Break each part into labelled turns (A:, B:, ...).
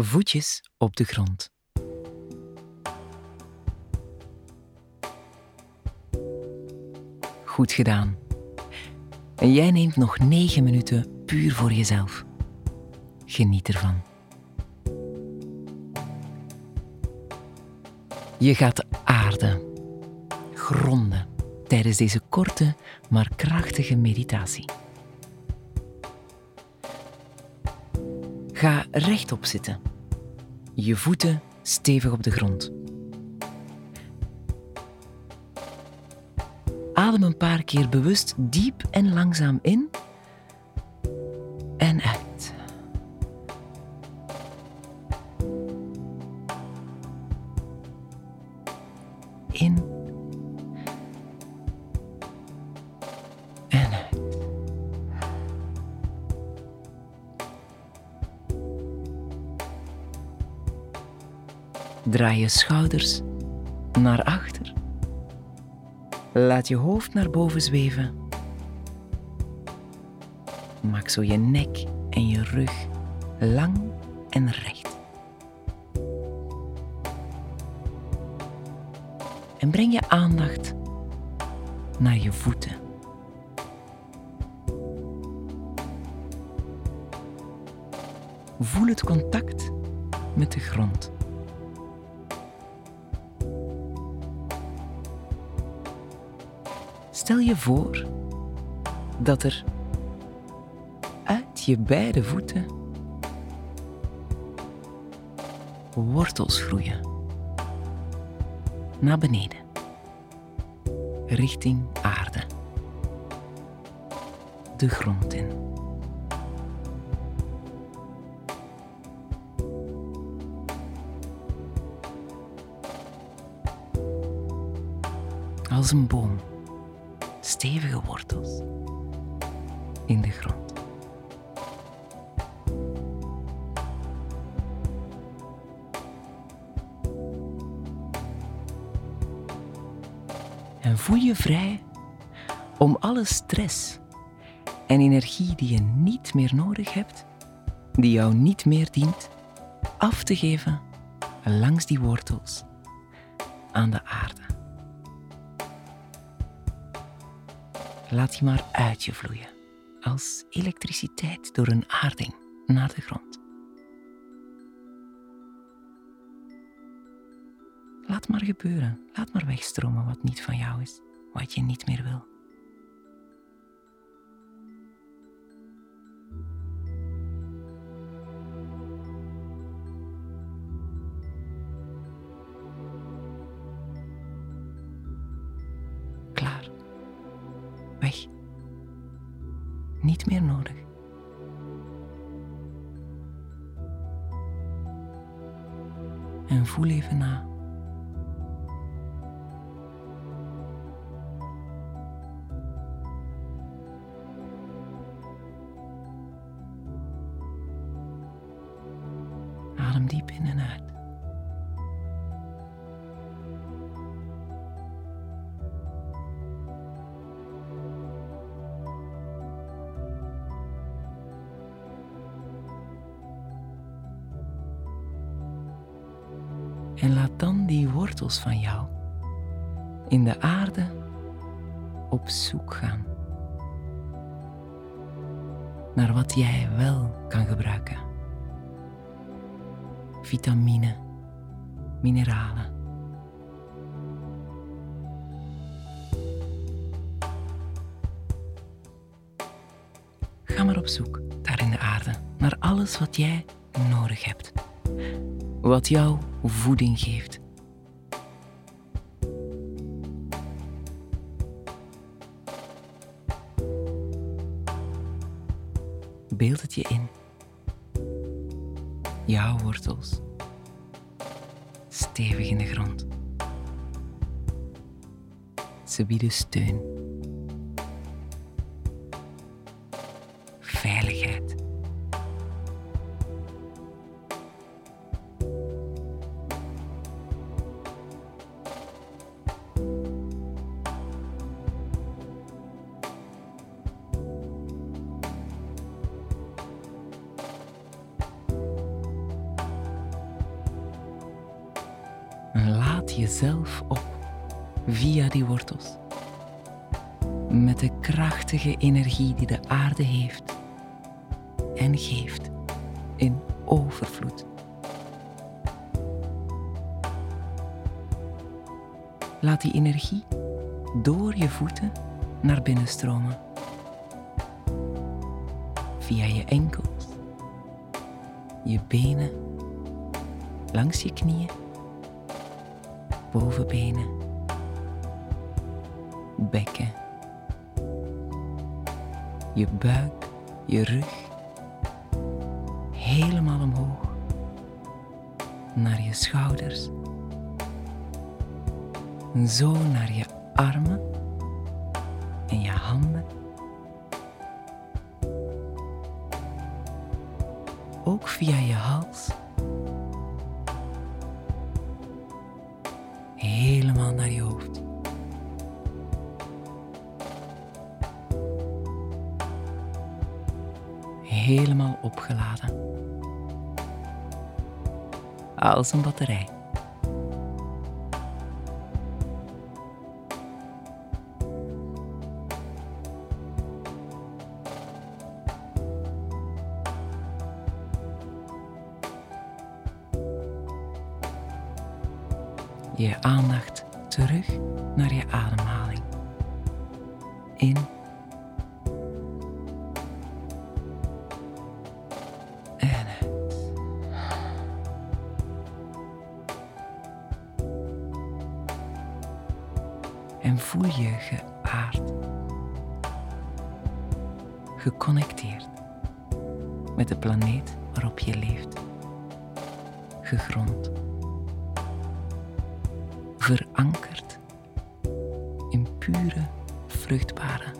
A: Voetjes op de grond. Goed gedaan. Jij neemt nog negen minuten puur voor jezelf. Geniet ervan. Je gaat aarden, gronden tijdens deze korte maar krachtige meditatie. Ga rechtop zitten. Je voeten stevig op de grond. Adem een paar keer bewust diep en langzaam in Draai je schouders naar achter. Laat je hoofd naar boven zweven. Maak zo je nek en je rug lang en recht. En breng je aandacht naar je voeten. Voel het contact met de grond. Stel je voor dat er uit je beide voeten wortels groeien naar beneden, richting aarde, de grond in. Als een boom stevige wortels in de grond. En voel je vrij om alle stress en energie die je niet meer nodig hebt, die jou niet meer dient, af te geven langs die wortels aan de aarde. Laat die maar uit je vloeien, als elektriciteit door een aarding naar de grond. Laat maar gebeuren, laat maar wegstromen wat niet van jou is, wat je niet meer wil. Weg. Niet meer nodig. En voel even na. Adem diep in en uit. En laat dan die wortels van jou in de aarde op zoek gaan naar wat jij wel kan gebruiken. Vitamine, mineralen. Ga maar op zoek daar in de aarde naar alles wat jij nodig hebt. Wat jou voeding geeft. Beeld het je in. Jouw wortels. Stevig in de grond. Ze bieden steun. Jezelf op via die wortels. Met de krachtige energie die de aarde heeft en geeft in overvloed. Laat die energie door je voeten naar binnen stromen. Via je enkels, je benen, langs je knieën, bovenbenen, bekken, je buik, je rug, helemaal omhoog, naar je schouders, zo naar je armen en je handen. Ook via je hals. Helemaal naar je hoofd. Helemaal opgeladen. Als een batterij. Je aandacht terug naar je ademhaling. In en uit. En voel je geaard, geconnecteerd met de planeet waarop je leeft, gegrond verankerd in pure, vruchtbare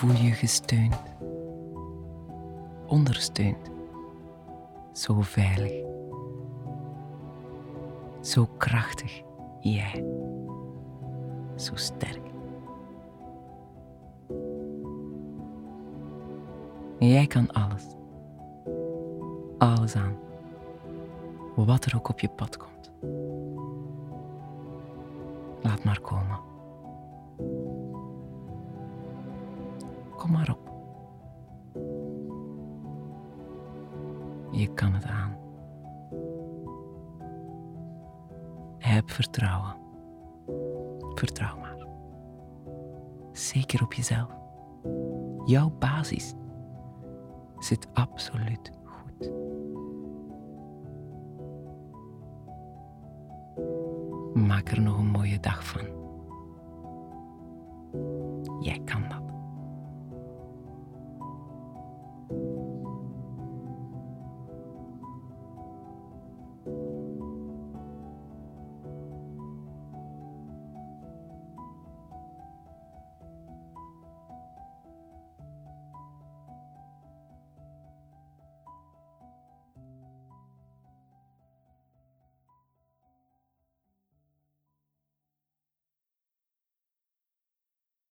A: voel je gesteund, ondersteund, zo veilig, zo krachtig, jij, zo sterk. Jij kan alles, alles aan, wat er ook op je pad komt. Laat maar komen. Kom maar op. Je kan het aan. Heb vertrouwen. Vertrouw maar. Zeker op jezelf. Jouw basis zit absoluut goed. Maak er nog een mooie dag van. Jij kan